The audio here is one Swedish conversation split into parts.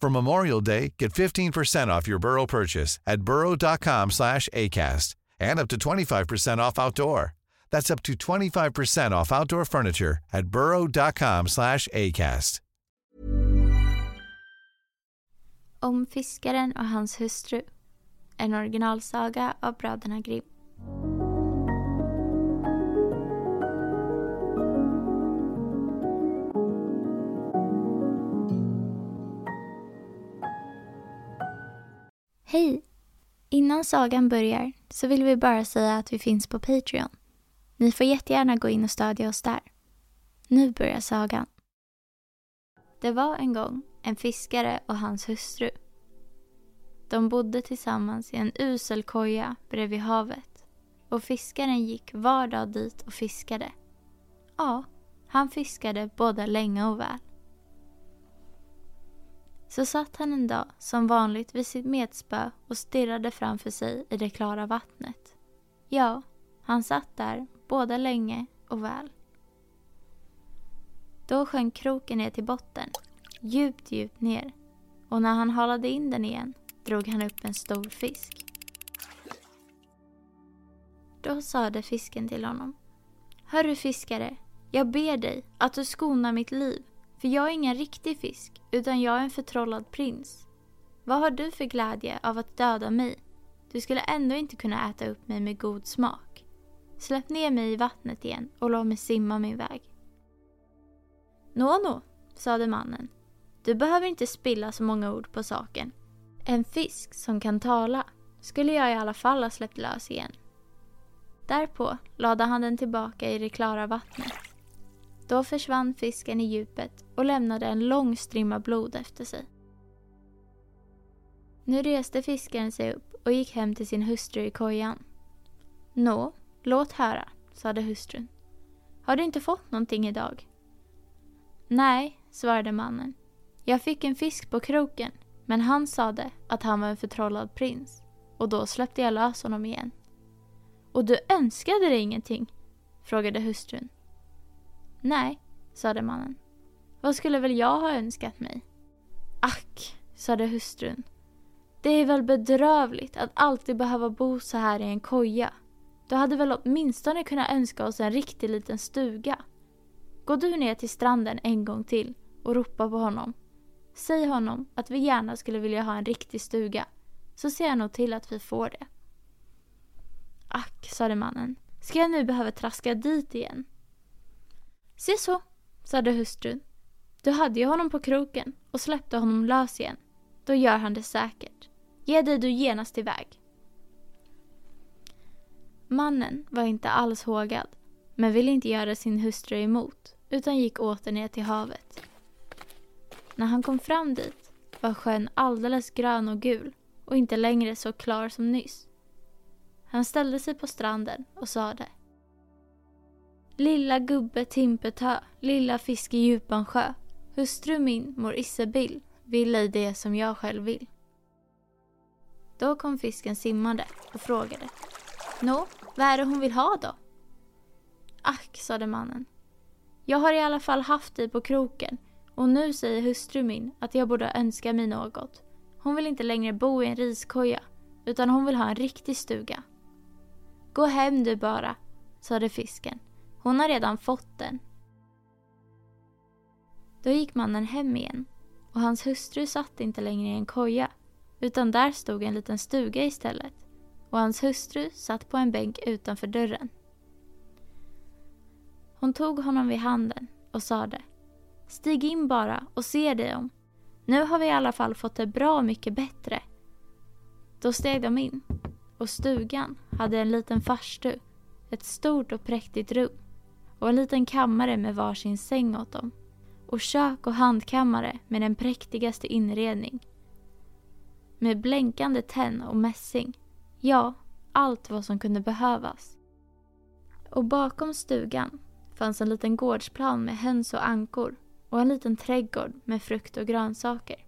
For Memorial Day, get 15% off your Burrow purchase at burrow.com slash ACAST and up to 25% off outdoor. That's up to 25% off outdoor furniture at burrow.com slash ACAST. Om fiskaren och hans hustru. En originalsaga av bröderna Grimm. Hej! Innan sagan börjar så vill vi bara säga att vi finns på Patreon. Ni får jättegärna gå in och stödja oss där. Nu börjar sagan. Det var en gång en fiskare och hans hustru. De bodde tillsammans i en usel koja bredvid havet och fiskaren gick var dag dit och fiskade. Ja, han fiskade både länge och väl. Så satt han en dag som vanligt vid sitt metspö och stirrade framför sig i det klara vattnet. Ja, han satt där både länge och väl. Då sjönk kroken ner till botten, djupt, djupt ner. Och när han halade in den igen drog han upp en stor fisk. Då sade fisken till honom. Hörru fiskare, jag ber dig att du skonar mitt liv för jag är ingen riktig fisk, utan jag är en förtrollad prins. Vad har du för glädje av att döda mig? Du skulle ändå inte kunna äta upp mig med god smak. Släpp ner mig i vattnet igen och låt mig simma min väg. Nå, nå, sade mannen. Du behöver inte spilla så många ord på saken. En fisk som kan tala skulle jag i alla fall ha släppt lös igen. Därpå lade han den tillbaka i det klara vattnet då försvann fisken i djupet och lämnade en lång strimma blod efter sig. Nu reste fiskaren sig upp och gick hem till sin hustru i kojan. Nå, låt höra, sade hustrun. Har du inte fått någonting idag? Nej, svarade mannen. Jag fick en fisk på kroken, men han sade att han var en förtrollad prins och då släppte jag lös honom igen. Och du önskade dig ingenting? frågade hustrun. Nej, sade mannen. Vad skulle väl jag ha önskat mig? Ack, sade hustrun. Det är väl bedrövligt att alltid behöva bo så här i en koja. Du hade väl åtminstone kunnat önska oss en riktig liten stuga. Gå du ner till stranden en gång till och ropa på honom. Säg honom att vi gärna skulle vilja ha en riktig stuga, så ser jag nog till att vi får det. Ack, sade mannen. Ska jag nu behöva traska dit igen? Se så, sade hustrun. Du hade ju honom på kroken och släppte honom lös igen. Då gör han det säkert. Ge dig du genast iväg. Mannen var inte alls hågad, men ville inte göra sin hustru emot, utan gick åter ner till havet. När han kom fram dit var sjön alldeles grön och gul och inte längre så klar som nyss. Han ställde sig på stranden och sade Lilla gubbe Timpetö, lilla fisk i djupan sjö. Hustru min, mor Issebill, vill ej det som jag själv vill. Då kom fisken simmande och frågade. Nå, Vad är det hon vill ha då? Ack, sade mannen. Jag har i alla fall haft dig på kroken och nu säger hustru min att jag borde önska mig något. Hon vill inte längre bo i en riskoja utan hon vill ha en riktig stuga. Gå hem du bara, sade fisken. Hon har redan fått den. Då gick mannen hem igen och hans hustru satt inte längre i en koja utan där stod en liten stuga istället och hans hustru satt på en bänk utanför dörren. Hon tog honom vid handen och sade Stig in bara och se dig om. Nu har vi i alla fall fått det bra mycket bättre. Då steg de in och stugan hade en liten farstu, ett stort och präktigt rum och en liten kammare med varsin säng åt dem och kök och handkammare med den präktigaste inredning. Med blänkande tenn och mässing. Ja, allt vad som kunde behövas. Och bakom stugan fanns en liten gårdsplan med höns och ankor och en liten trädgård med frukt och grönsaker.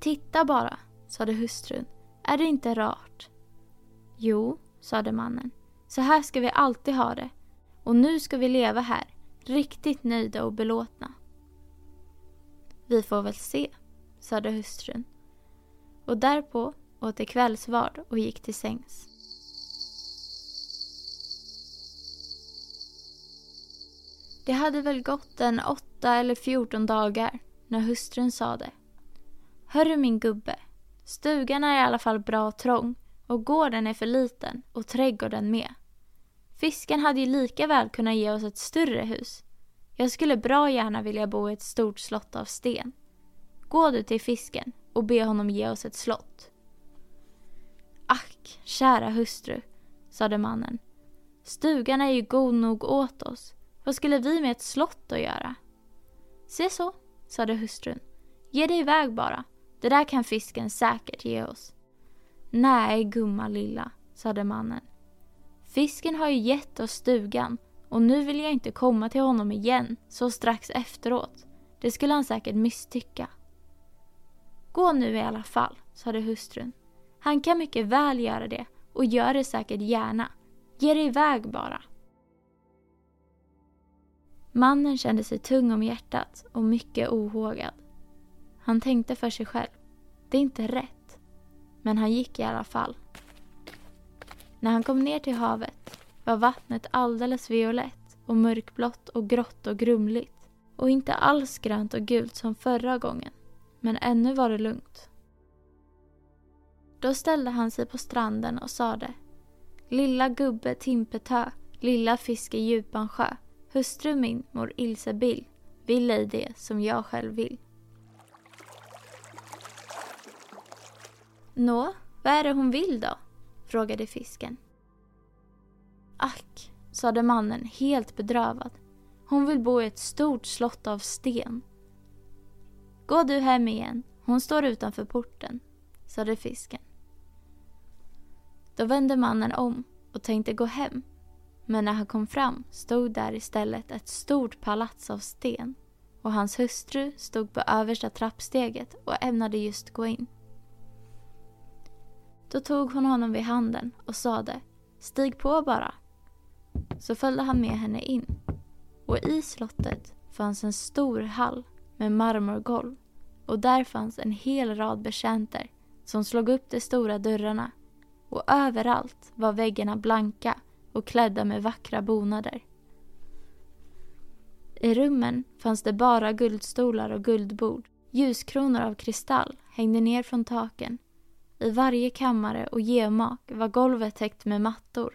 Titta bara, sade hustrun. Är det inte rart? Jo, sade mannen. Så här ska vi alltid ha det. Och nu ska vi leva här, riktigt nöjda och belåtna. Vi får väl se, sade hustrun. Och därpå åt de kvällsvard och gick till sängs. Det hade väl gått en åtta eller fjorton dagar när hustrun sade. Hörru min gubbe, stugan är i alla fall bra trång och gården är för liten och trädgården med. Fisken hade ju lika väl kunnat ge oss ett större hus. Jag skulle bra gärna vilja bo i ett stort slott av sten. Gå du till fisken och be honom ge oss ett slott. Ack, kära hustru, sade mannen. Stugan är ju god nog åt oss. Vad skulle vi med ett slott att göra? Se så, sade hustrun. Ge dig iväg bara. Det där kan fisken säkert ge oss. Nej, gumma lilla, sade mannen. Fisken har ju gett oss stugan och nu vill jag inte komma till honom igen så strax efteråt. Det skulle han säkert misstycka. Gå nu i alla fall, sade hustrun. Han kan mycket väl göra det och gör det säkert gärna. Ge dig iväg bara. Mannen kände sig tung om hjärtat och mycket ohågad. Han tänkte för sig själv. Det är inte rätt. Men han gick i alla fall. När han kom ner till havet var vattnet alldeles violett och mörkblått och grått och grumligt och inte alls grönt och gult som förra gången. Men ännu var det lugnt. Då ställde han sig på stranden och sade Lilla gubbe Timpetö, lilla fisk i djupan sjö Hustru min, mor Ilsebill, vill ej det som jag själv vill. Nå, vad är det hon vill då? Frågade fisken. Ack, sade mannen helt bedrövad. Hon vill bo i ett stort slott av sten. Gå du hem igen, hon står utanför porten, sade fisken. Då vände mannen om och tänkte gå hem men när han kom fram stod där istället ett stort palats av sten och hans hustru stod på översta trappsteget och ämnade just gå in. Då tog hon honom vid handen och sade Stig på bara. Så följde han med henne in och i slottet fanns en stor hall med marmorgolv och där fanns en hel rad betjänter som slog upp de stora dörrarna och överallt var väggarna blanka och klädda med vackra bonader. I rummen fanns det bara guldstolar och guldbord. Ljuskronor av kristall hängde ner från taken. I varje kammare och gemak var golvet täckt med mattor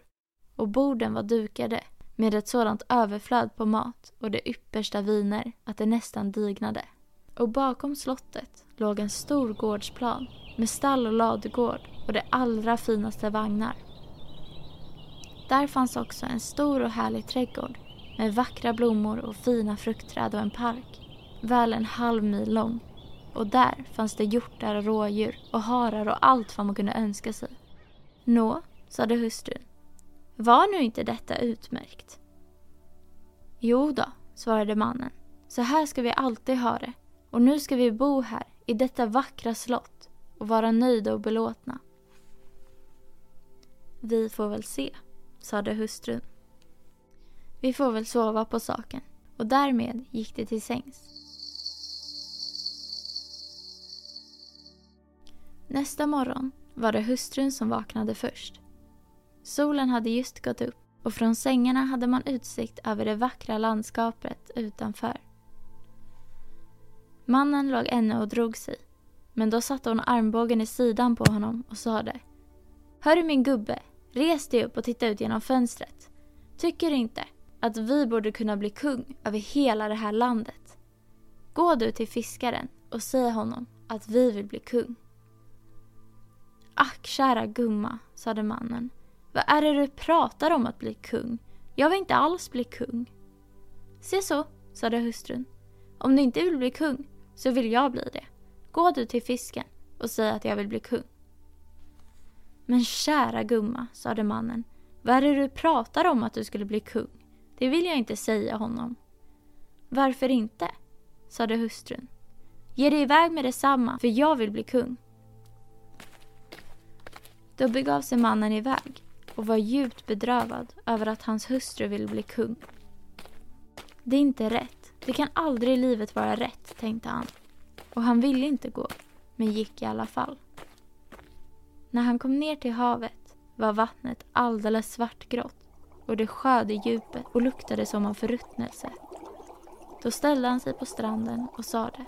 och borden var dukade med ett sådant överflöd på mat och de yppersta viner att det nästan dignade. Och bakom slottet låg en stor gårdsplan med stall och ladugård och de allra finaste vagnar. Där fanns också en stor och härlig trädgård med vackra blommor och fina fruktträd och en park, väl en halv mil lång. Och där fanns det hjortar och rådjur och harar och allt vad man kunde önska sig. Nå, sade hustrun. Var nu inte detta utmärkt? Jo då, svarade mannen. Så här ska vi alltid ha det. Och nu ska vi bo här, i detta vackra slott och vara nöjda och belåtna. Vi får väl se, sade hustrun. Vi får väl sova på saken. Och därmed gick de till sängs. Nästa morgon var det hustrun som vaknade först. Solen hade just gått upp och från sängarna hade man utsikt över det vackra landskapet utanför. Mannen låg ännu och drog sig. Men då satte hon armbågen i sidan på honom och sade Hörru min gubbe, res dig upp och titta ut genom fönstret. Tycker du inte att vi borde kunna bli kung över hela det här landet? Gå du till fiskaren och säg honom att vi vill bli kung. Ack, kära gumma, sade mannen. Vad är det du pratar om att bli kung? Jag vill inte alls bli kung. Se så, sade hustrun. Om du inte vill bli kung så vill jag bli det. Gå du till fisken och säg att jag vill bli kung. Men kära gumma, sade mannen. Vad är det du pratar om att du skulle bli kung? Det vill jag inte säga honom. Varför inte? sade hustrun. Ge dig iväg med detsamma, för jag vill bli kung. Då begav sig mannen iväg och var djupt bedrövad över att hans hustru ville bli kung. Det är inte rätt. Det kan aldrig i livet vara rätt, tänkte han. Och han ville inte gå, men gick i alla fall. När han kom ner till havet var vattnet alldeles svartgrått och det sjöd i djupet och luktade som av förruttnelse. Då ställde han sig på stranden och sade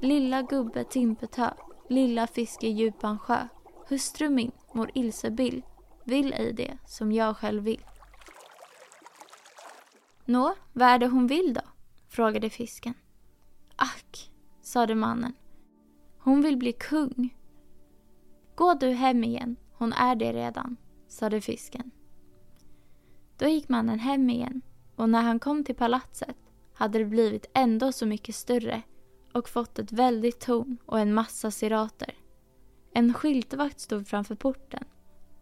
Lilla gubbe Timpetö, lilla fisk i djupan sjö, hustru min, mor Ilsebill, vill ej det som jag själv vill. Nå, vad är det hon vill då? frågade fisken. Ack, sade mannen. Hon vill bli kung. Gå du hem igen, hon är det redan, sade fisken. Då gick mannen hem igen och när han kom till palatset hade det blivit ändå så mycket större och fått ett väldigt torn och en massa sirater. En skyltvakt stod framför porten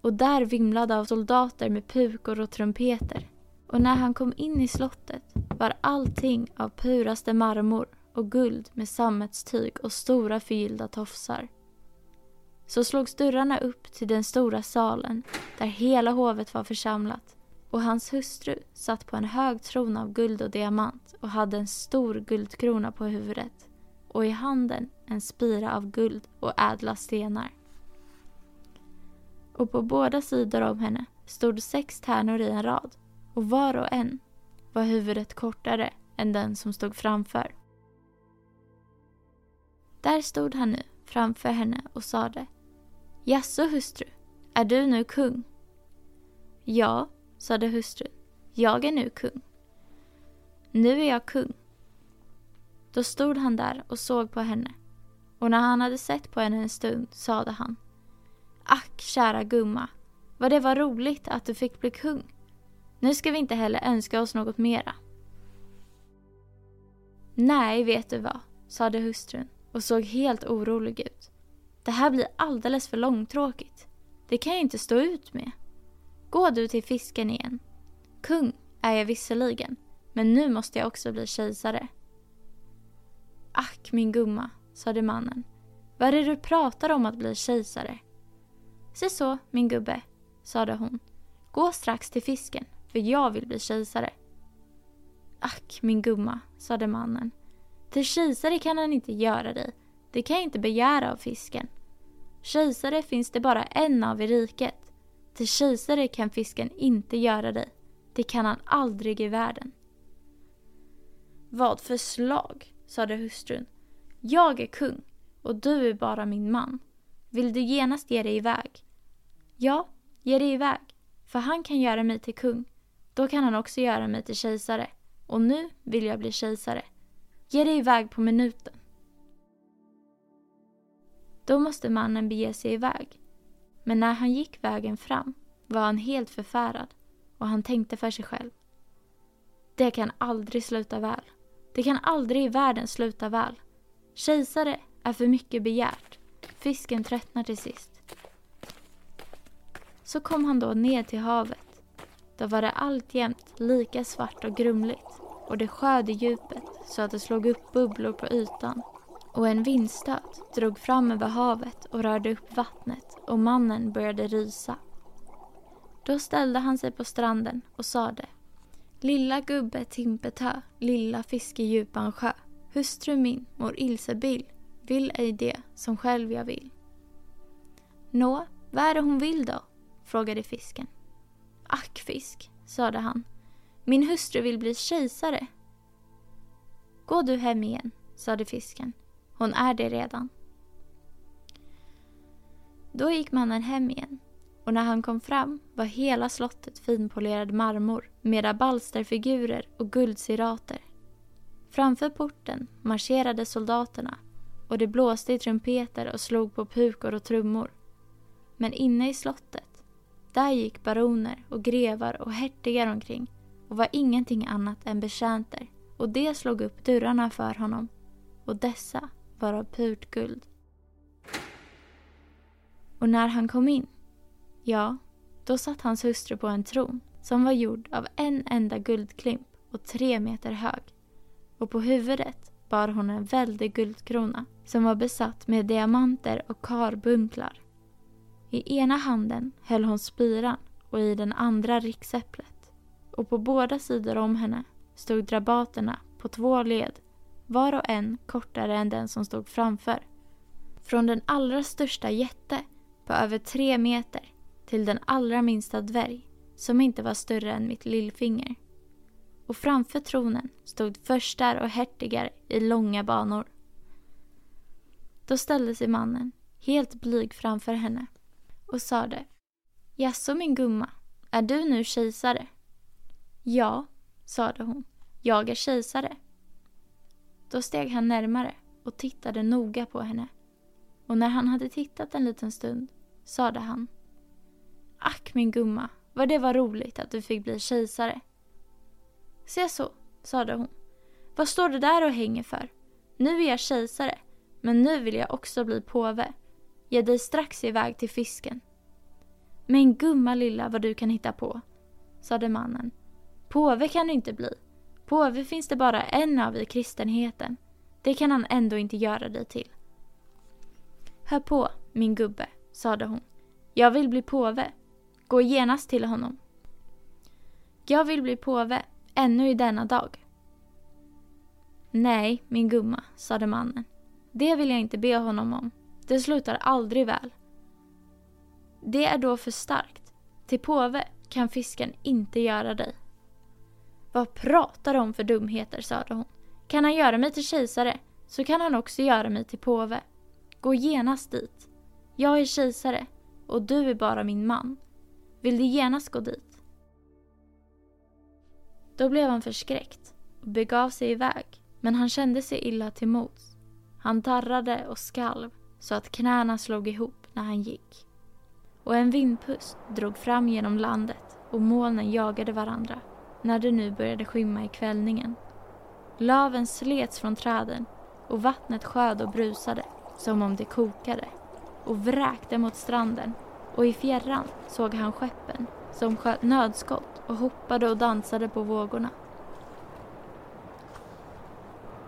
och där vimlade av soldater med pukor och trumpeter. Och när han kom in i slottet var allting av puraste marmor och guld med sammetstyg och stora förgyllda tofsar. Så slogs dörrarna upp till den stora salen där hela hovet var församlat och hans hustru satt på en hög tron av guld och diamant och hade en stor guldkrona på huvudet och i handen en spira av guld och ädla stenar. Och på båda sidor om henne stod sex tärnor i en rad och var och en var huvudet kortare än den som stod framför. Där stod han nu framför henne och sade Jaså hustru, är du nu kung? Ja, sade hustrun. Jag är nu kung. Nu är jag kung. Då stod han där och såg på henne och när han hade sett på henne en stund sade han Ack, kära gumma, vad det var roligt att du fick bli kung. Nu ska vi inte heller önska oss något mera. Nej, vet du vad, sade hustrun och såg helt orolig ut. Det här blir alldeles för långtråkigt. Det kan jag inte stå ut med. Gå du till fisken igen. Kung är jag visserligen, men nu måste jag också bli kejsare. Ack, min gumma, sade mannen. Vad är det du pratar om att bli kejsare? Se så, min gubbe, sade hon. Gå strax till fisken, för jag vill bli kejsare. Ack, min gumma, sade mannen. Till kejsare kan han inte göra dig. Det kan jag inte begära av fisken. Kejsare finns det bara en av i riket. Till kejsare kan fisken inte göra dig. Det kan han aldrig i världen. Vad för slag, sade hustrun. Jag är kung och du är bara min man. Vill du genast ge dig iväg? Ja, ge dig iväg, för han kan göra mig till kung. Då kan han också göra mig till kejsare. Och nu vill jag bli kejsare. Ge dig iväg på minuten. Då måste mannen bege sig iväg. Men när han gick vägen fram var han helt förfärad och han tänkte för sig själv. Det kan aldrig sluta väl. Det kan aldrig i världen sluta väl. Kejsare är för mycket begärt. Fisken tröttnar till sist. Så kom han då ner till havet. Då var det alltjämt lika svart och grumligt och det sjöd i djupet så att det slog upp bubblor på ytan. Och en vindstöt drog fram över havet och rörde upp vattnet och mannen började rysa. Då ställde han sig på stranden och sade Lilla gubbe Timpetö, lilla fiske djupan sjö. Hustru min, mor Ilsebil, vill ej det som själv jag vill. Nå, vad är det hon vill då? frågade fisken. Ack fisk, sade han. Min hustru vill bli kejsare. Gå du hem igen, sade fisken. Hon är det redan. Då gick mannen hem igen och när han kom fram var hela slottet finpolerad marmor med rabalsterfigurer och guldsirater. Framför porten marscherade soldaterna och det blåste i trumpeter och slog på pukor och trummor. Men inne i slottet, där gick baroner och grevar och hertigar omkring och var ingenting annat än betjänter och det slog upp dörrarna för honom och dessa var av purt guld. Och när han kom in, ja, då satt hans hustru på en tron som var gjord av en enda guldklimp och tre meter hög. Och på huvudet bar hon en väldig guldkrona som var besatt med diamanter och karbunklar. I ena handen höll hon spiran och i den andra riksäpplet. Och på båda sidor om henne stod drabaterna på två led, var och en kortare än den som stod framför. Från den allra största jätte på över tre meter till den allra minsta dvärg som inte var större än mitt lillfinger. Och framför tronen stod förstar och hertigar i långa banor. Då ställde sig mannen, helt blyg framför henne och sade Jaså min gumma, är du nu kejsare? Ja, sade hon, jag är kejsare. Då steg han närmare och tittade noga på henne. Och när han hade tittat en liten stund sade han Ack min gumma, vad det var roligt att du fick bli kejsare. Se så, sade hon. Vad står du där och hänger för? Nu är jag kejsare, men nu vill jag också bli påve. Ge dig strax iväg till fisken. Men gumma lilla vad du kan hitta på, sade mannen. Påve kan du inte bli. Påve finns det bara en av i kristenheten. Det kan han ändå inte göra dig till. Hör på, min gubbe, sade hon. Jag vill bli påve. Gå genast till honom. Jag vill bli påve, ännu i denna dag. Nej, min gumma, sade mannen. Det vill jag inte be honom om. Det slutar aldrig väl. Det är då för starkt. Till påve kan fisken inte göra dig. Vad pratar du om för dumheter, sade hon. Kan han göra mig till kejsare så kan han också göra mig till påve. Gå genast dit. Jag är kejsare och du är bara min man. Vill du genast gå dit? Då blev han förskräckt och begav sig iväg, men han kände sig illa till mots. Han darrade och skalv så att knäna slog ihop när han gick. Och en vindpust drog fram genom landet och molnen jagade varandra när det nu började skymma i kvällningen. Laven slets från träden och vattnet sjöd och brusade som om det kokade och vräkte mot stranden och i fjärran såg han skeppen som sköt nödskott och hoppade och dansade på vågorna.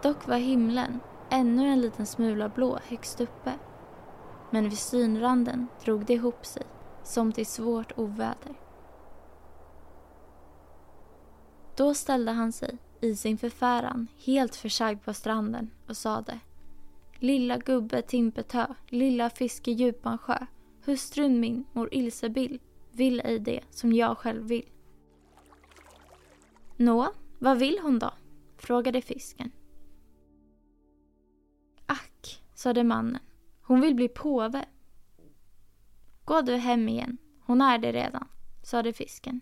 Dock var himlen ännu en liten smula blå högst uppe. Men vid synranden drog det ihop sig som till svårt oväder. Då ställde han sig i sin förfäran helt försagd på stranden och sade Lilla gubbe Timpetö, lilla fiske djupan sjö Hustrun min, mor Ilsebill, vill ej det som jag själv vill. Nå, vad vill hon då? frågade fisken. Ack, sade mannen, hon vill bli påve. Gå du hem igen, hon är det redan, sade fisken.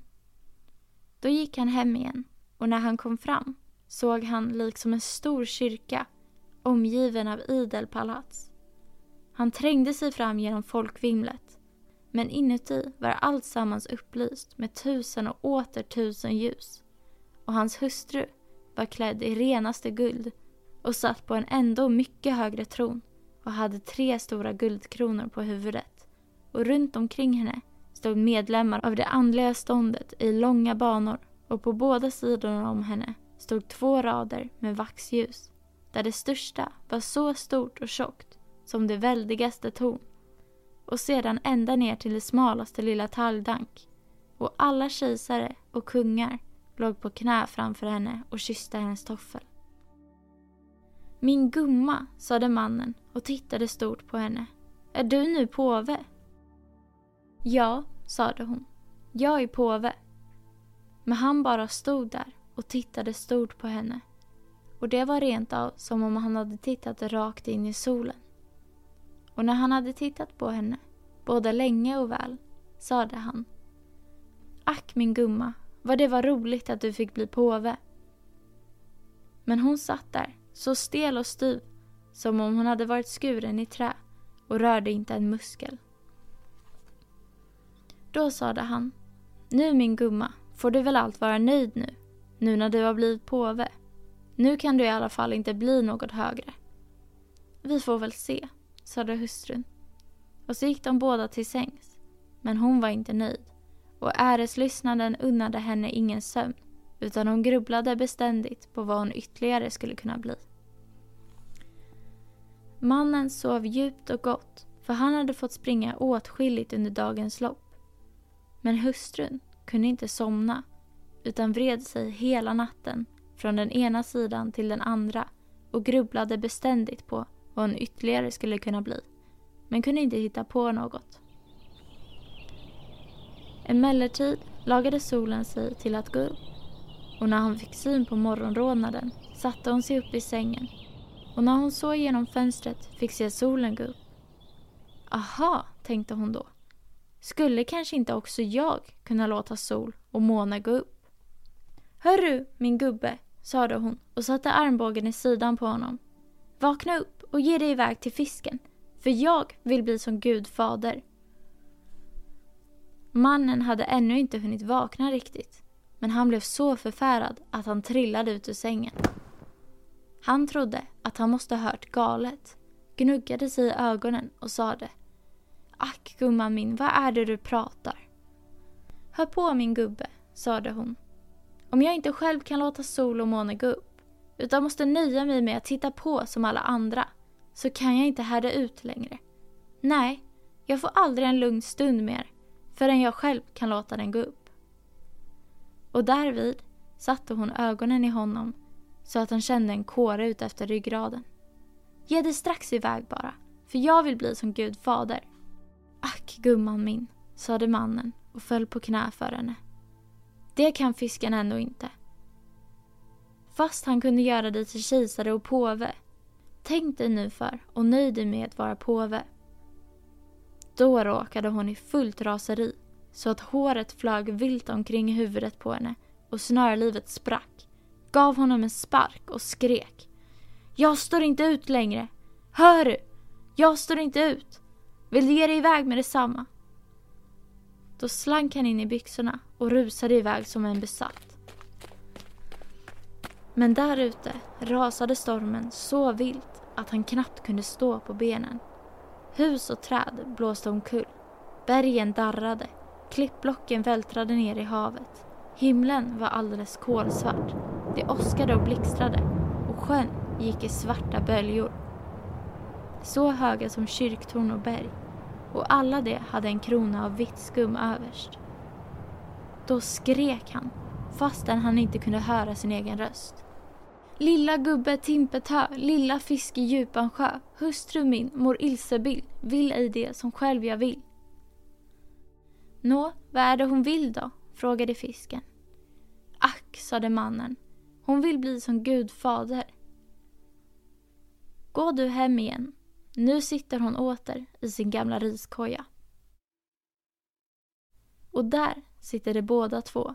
Då gick han hem igen och när han kom fram såg han liksom en stor kyrka omgiven av idel palats. Han trängde sig fram genom folkvimlet. Men inuti var allt sammans upplyst med tusen och åter tusen ljus. Och hans hustru var klädd i renaste guld och satt på en ändå mycket högre tron och hade tre stora guldkronor på huvudet. Och runt omkring henne stod medlemmar av det andliga ståndet i långa banor och på båda sidorna om henne stod två rader med vaxljus där det största var så stort och tjockt som det väldigaste torn och sedan ända ner till det smalaste lilla talgdank och alla kejsare och kungar låg på knä framför henne och kysste hennes toffel. Min gumma, sade mannen och tittade stort på henne. Är du nu påve? Ja, sade hon. Jag är påve. Men han bara stod där och tittade stort på henne. Och det var rent av som om han hade tittat rakt in i solen. Och när han hade tittat på henne, både länge och väl, sade han. Ack min gumma, vad det var roligt att du fick bli påve. Men hon satt där, så stel och styv, som om hon hade varit skuren i trä och rörde inte en muskel. Då sade han, nu min gumma får du väl allt vara nöjd nu, nu när du har blivit påve. Nu kan du i alla fall inte bli något högre. Vi får väl se, sade hustrun. Och så gick de båda till sängs. Men hon var inte nöjd och äreslystnaden unnade henne ingen sömn utan hon grubblade beständigt på vad hon ytterligare skulle kunna bli. Mannen sov djupt och gott för han hade fått springa åtskilligt under dagens lopp. Men hustrun kunde inte somna utan vred sig hela natten från den ena sidan till den andra och grubblade beständigt på vad hon ytterligare skulle kunna bli men kunde inte hitta på något. Emellertid lagade solen sig till att gå upp och när hon fick syn på morgonrodnaden satte hon sig upp i sängen och när hon såg genom fönstret fick se solen gå upp. Aha, tänkte hon då. Skulle kanske inte också jag kunna låta sol och måne gå upp? Hörru, min gubbe, sade hon och satte armbågen i sidan på honom. Vakna upp och ge dig iväg till fisken, för jag vill bli som Gud fader. Mannen hade ännu inte hunnit vakna riktigt, men han blev så förfärad att han trillade ut ur sängen. Han trodde att han måste ha hört galet, gnuggade sig i ögonen och sade Ack gumman min, vad är det du pratar? Hör på min gubbe, sade hon. Om jag inte själv kan låta sol och måne gå upp, utan måste nöja mig med att titta på som alla andra, så kan jag inte härda ut längre. Nej, jag får aldrig en lugn stund mer förrän jag själv kan låta den gå upp. Och därvid satte hon ögonen i honom så att han kände en kåre ut efter ryggraden. Ge dig strax iväg bara, för jag vill bli som Gud fader. Ack gumman min, sade mannen och föll på knä för henne. Det kan fisken ändå inte. Fast han kunde göra dig till kejsare och påve. Tänk dig nu för och nöj dig med att vara påve. Då råkade hon i fullt raseri så att håret flög vilt omkring huvudet på henne och snörlivet sprack, gav honom en spark och skrek. Jag står inte ut längre! Hör du? Jag står inte ut! Vill du ge dig iväg med detsamma? Då slank han in i byxorna och rusade iväg som en besatt. Men där ute rasade stormen så vilt att han knappt kunde stå på benen. Hus och träd blåste omkull. Bergen darrade. Klippblocken vältrade ner i havet. Himlen var alldeles kolsvart. Det åskade och blixtrade och sjön gick i svarta böljor. Så höga som kyrktorn och berg. Och alla de hade en krona av vitt skum överst. Då skrek han, fastän han inte kunde höra sin egen röst. Lilla gubbe Timpetö, lilla fisk i djupan sjö, hustru min, mor Ilsebill, vill ej det som själv jag vill. Nå, vad är det hon vill då? frågade fisken. Ack, sade mannen, hon vill bli som Gud fader. Gå du hem igen. Nu sitter hon åter i sin gamla riskoja. Och där sitter de båda två,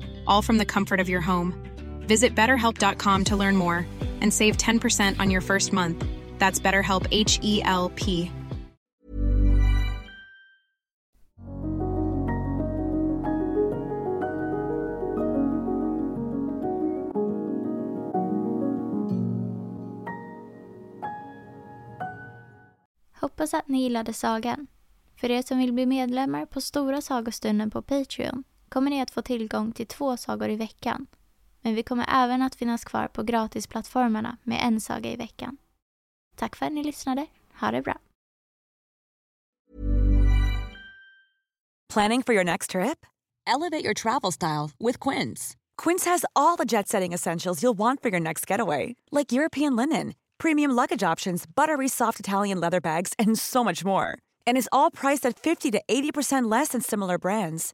all from the comfort of your home. Visit betterhelp.com to learn more and save 10% on your first month. That's BetterHelp H E L P. Hoppas att ni gillade sagan. För er som vill bli medlemmar på Stora sagostunden på Patreon kommer ni att få tillgång till två sagor i veckan. Men vi kommer även att finnas kvar på gratisplattformarna med en saga i veckan. Tack för att ni lyssnade. Ha det bra. Planning for your next trip? Elevate your travel style with Quince. Quince has all the jet setting essentials you'll want for your next getaway, like European linen, premium luggage options, buttery soft Italian leather bags, and so much more. And is all priced at 50 to 80% less than similar brands.